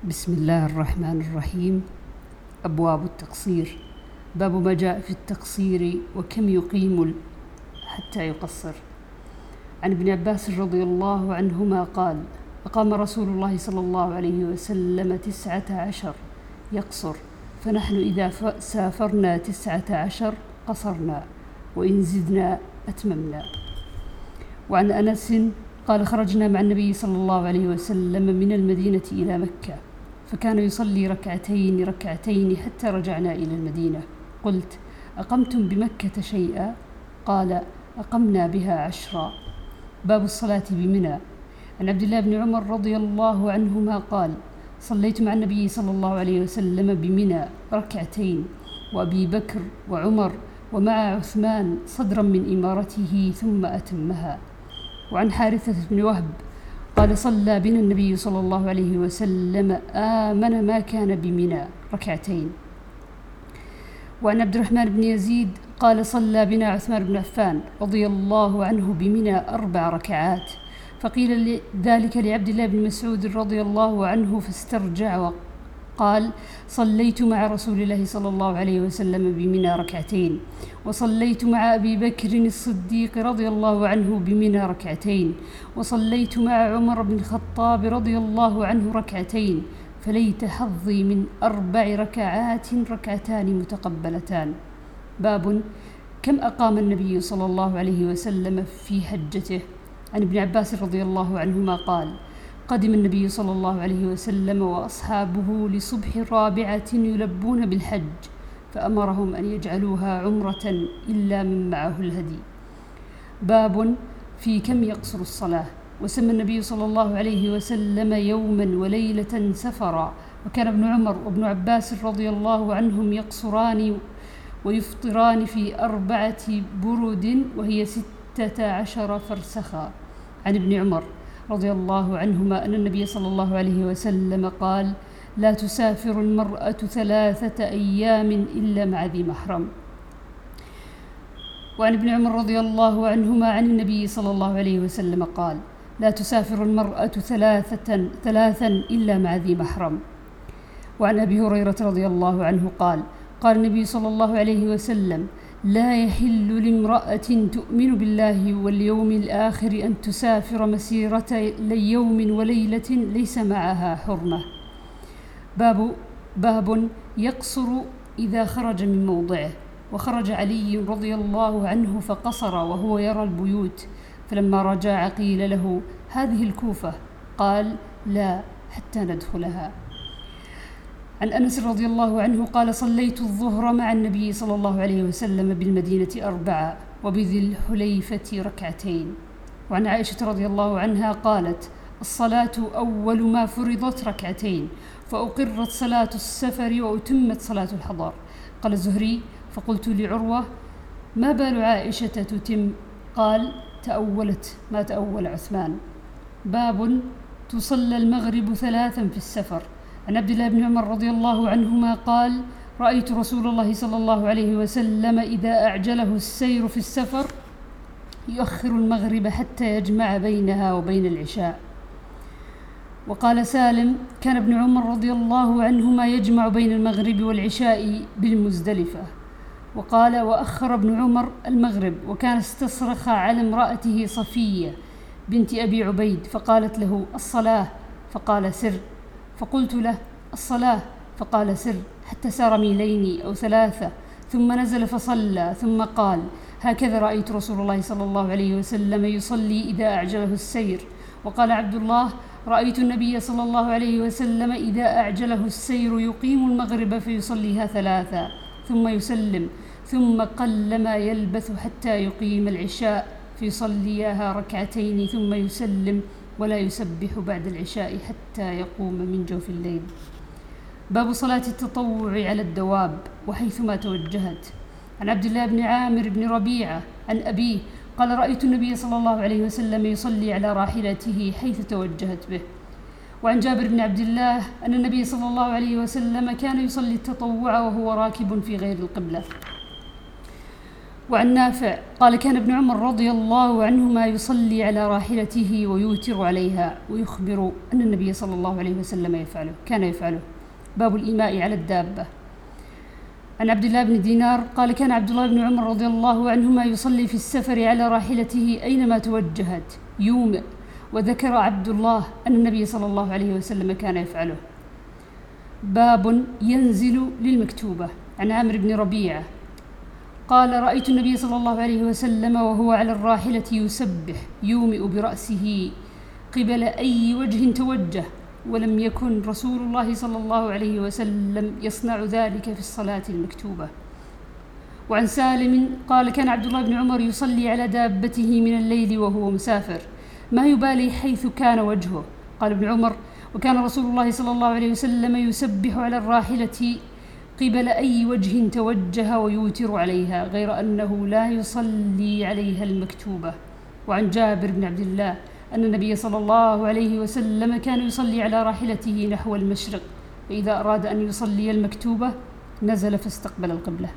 بسم الله الرحمن الرحيم. أبواب التقصير. باب ما جاء في التقصير وكم يقيم حتى يقصر. عن ابن عباس رضي الله عنهما قال أقام رسول الله صلى الله عليه وسلم تسعة عشر يقصر فنحن إذا سافرنا تسعة عشر قصرنا وإن زدنا أتممنا. وعن أنس قال خرجنا مع النبي صلى الله عليه وسلم من المدينة إلى مكة. فكان يصلي ركعتين ركعتين حتى رجعنا إلى المدينة. قلت أقمتم بمكة شيئا؟ قال أقمنا بها عشرا. باب الصلاة بمنى. عن عبد الله بن عمر رضي الله عنهما قال صليت مع النبي صلى الله عليه وسلم بمنى ركعتين وأبي بكر وعمر ومع عثمان صدرا من إمارته ثم أتمها. وعن حارثة بن وهب قال صلى بنا النبي صلى الله عليه وسلم آمن ما كان بمنى. ركعتين. وعن عبد الرحمن بن يزيد قال صلى بنا عثمان بن عفان رضي الله عنه بمنى أربع ركعات. فقيل ذلك لعبد الله بن مسعود رضي الله عنه فاسترجع قال صليت مع رسول الله صلى الله عليه وسلم بمنى ركعتين وصليت مع أبي بكر الصديق رضي الله عنه بمنى ركعتين وصليت مع عمر بن الخطاب رضي الله عنه ركعتين فليت حظي من أربع ركعات ركعتان متقبلتان. باب كم أقام النبي صلى الله عليه وسلم في حجته؟ عن ابن عباس رضي الله عنهما قال قدم النبي صلى الله عليه وسلم وأصحابه لصبح رابعة يلبون بالحج فأمرهم أن يجعلوها عمرة إلا من معه الهدي. باب في كم يقصر الصلاة. وسمى النبي صلى الله عليه وسلم يوما وليلة سفرا. وكان ابن عمر وابن عباس رضي الله عنهم يقصران ويفطران في أربعة برد وهي ستة عشر فرسخا. عن ابن عمر. رضي الله عنهما أن النبي صلى الله عليه وسلم قال لا تسافر المرأة ثلاثة أيام إلا مع ذي محرم. وعن ابن عمر رضي الله عنهما عن النبي صلى الله عليه وسلم قال لا تسافر المرأة ثلاثة ثلاثا إلا مع ذي محرم. وعن أبي هريرة رضي الله عنه قال قال النبي صلى الله عليه وسلم لا يحل لامرأة تؤمن بالله واليوم الآخر أن تسافر مسيرة يوم وليلة ليس معها حرمة. باب باب يقصر إذا خرج من موضعه. وخرج علي رضي الله عنه فقصر وهو يرى البيوت. فلما رجع قيل له هذه الكوفة. قال لا حتى ندخلها. عن أنس رضي الله عنه قال صليت الظهر مع النبي صلى الله عليه وسلم بالمدينة أربعة وبذي الحليفة ركعتين. وعن عائشة رضي الله عنها قالت الصلاة أول ما فرضت ركعتين فأقرت صلاة السفر وأتمت صلاة الحضر. قال الزهري فقلت لعروة ما بال عائشة تتم؟ قال تأولت ما تأول عثمان. باب تصلى المغرب ثلاثا في السفر. عن عبد الله بن عمر رضي الله عنهما قال رأيت رسول الله صلى الله عليه وسلم إذا أعجله السير في السفر يؤخر المغرب حتى يجمع بينها وبين العشاء. وقال سالم كان ابن عمر رضي الله عنهما يجمع بين المغرب والعشاء بالمزدلفة. وقال وأخر ابن عمر المغرب وكان استصرخ على امرأته صفية بنت أبي عبيد فقالت له الصلاة؟ فقال سر. فقلت له الصلاة. فقال سر. حتى سار ميلين أو ثلاثة. ثم نزل فصلى. ثم قال هكذا رأيت رسول الله صلى الله عليه وسلم يصلي إذا أعجله السير. وقال عبد الله رأيت النبي صلى الله عليه وسلم إذا أعجله السير يقيم المغرب فيصليها ثلاثا ثم يسلم. ثم قل ما يلبث حتى يقيم العشاء فيصليها ركعتين. ثم يسلم. ولا يسبح بعد العشاء حتى يقوم من جوف الليل. باب صلاة التطوع على الدواب وحيثما توجهت. عن عبد الله بن عامر بن ربيعة عن أبيه قال رأيت النبي صلى الله عليه وسلم يصلي على راحلته حيث توجهت به. وعن جابر بن عبد الله أن النبي صلى الله عليه وسلم كان يصلي التطوع وهو راكب في غير القبلة. وعن نافع. قال كان ابن عمر رضي الله عنهما يصلي على راحلته ويوتر عليها ويخبر أن النبي صلى الله عليه وسلم يفعله. كان يفعله. باب الإيماء على الدابة. عن عبد الله بن دينار قال كان عبد الله بن عمر رضي الله عنهما يصلي في السفر على راحلته أينما توجهت. يومئ. وذكر عبد الله أن النبي صلى الله عليه وسلم كان يفعله. باب ينزل للمكتوبة. عن عامر بن ربيعة. قال رأيت النبي صلى الله عليه وسلم وهو على الراحلة يسبح يومئ برأسه قبل أي وجه توجه ولم يكن رسول الله صلى الله عليه وسلم يصنع ذلك في الصلاة المكتوبة. وعن سالم قال كان عبد الله بن عمر يصلي على دابته من الليل وهو مسافر ما يبالي حيث كان وجهه. قال ابن عمر وكان رسول الله صلى الله عليه وسلم يسبح على الراحلة قبل أي وجه توجه ويوتر عليها غير أنه لا يصلي عليها المكتوبة. وعن جابر بن عبد الله أن النبي صلى الله عليه وسلم كان يصلي على راحلته نحو المشرق فإذا أراد أن يصلي المكتوبة نزل فاستقبل القبلة.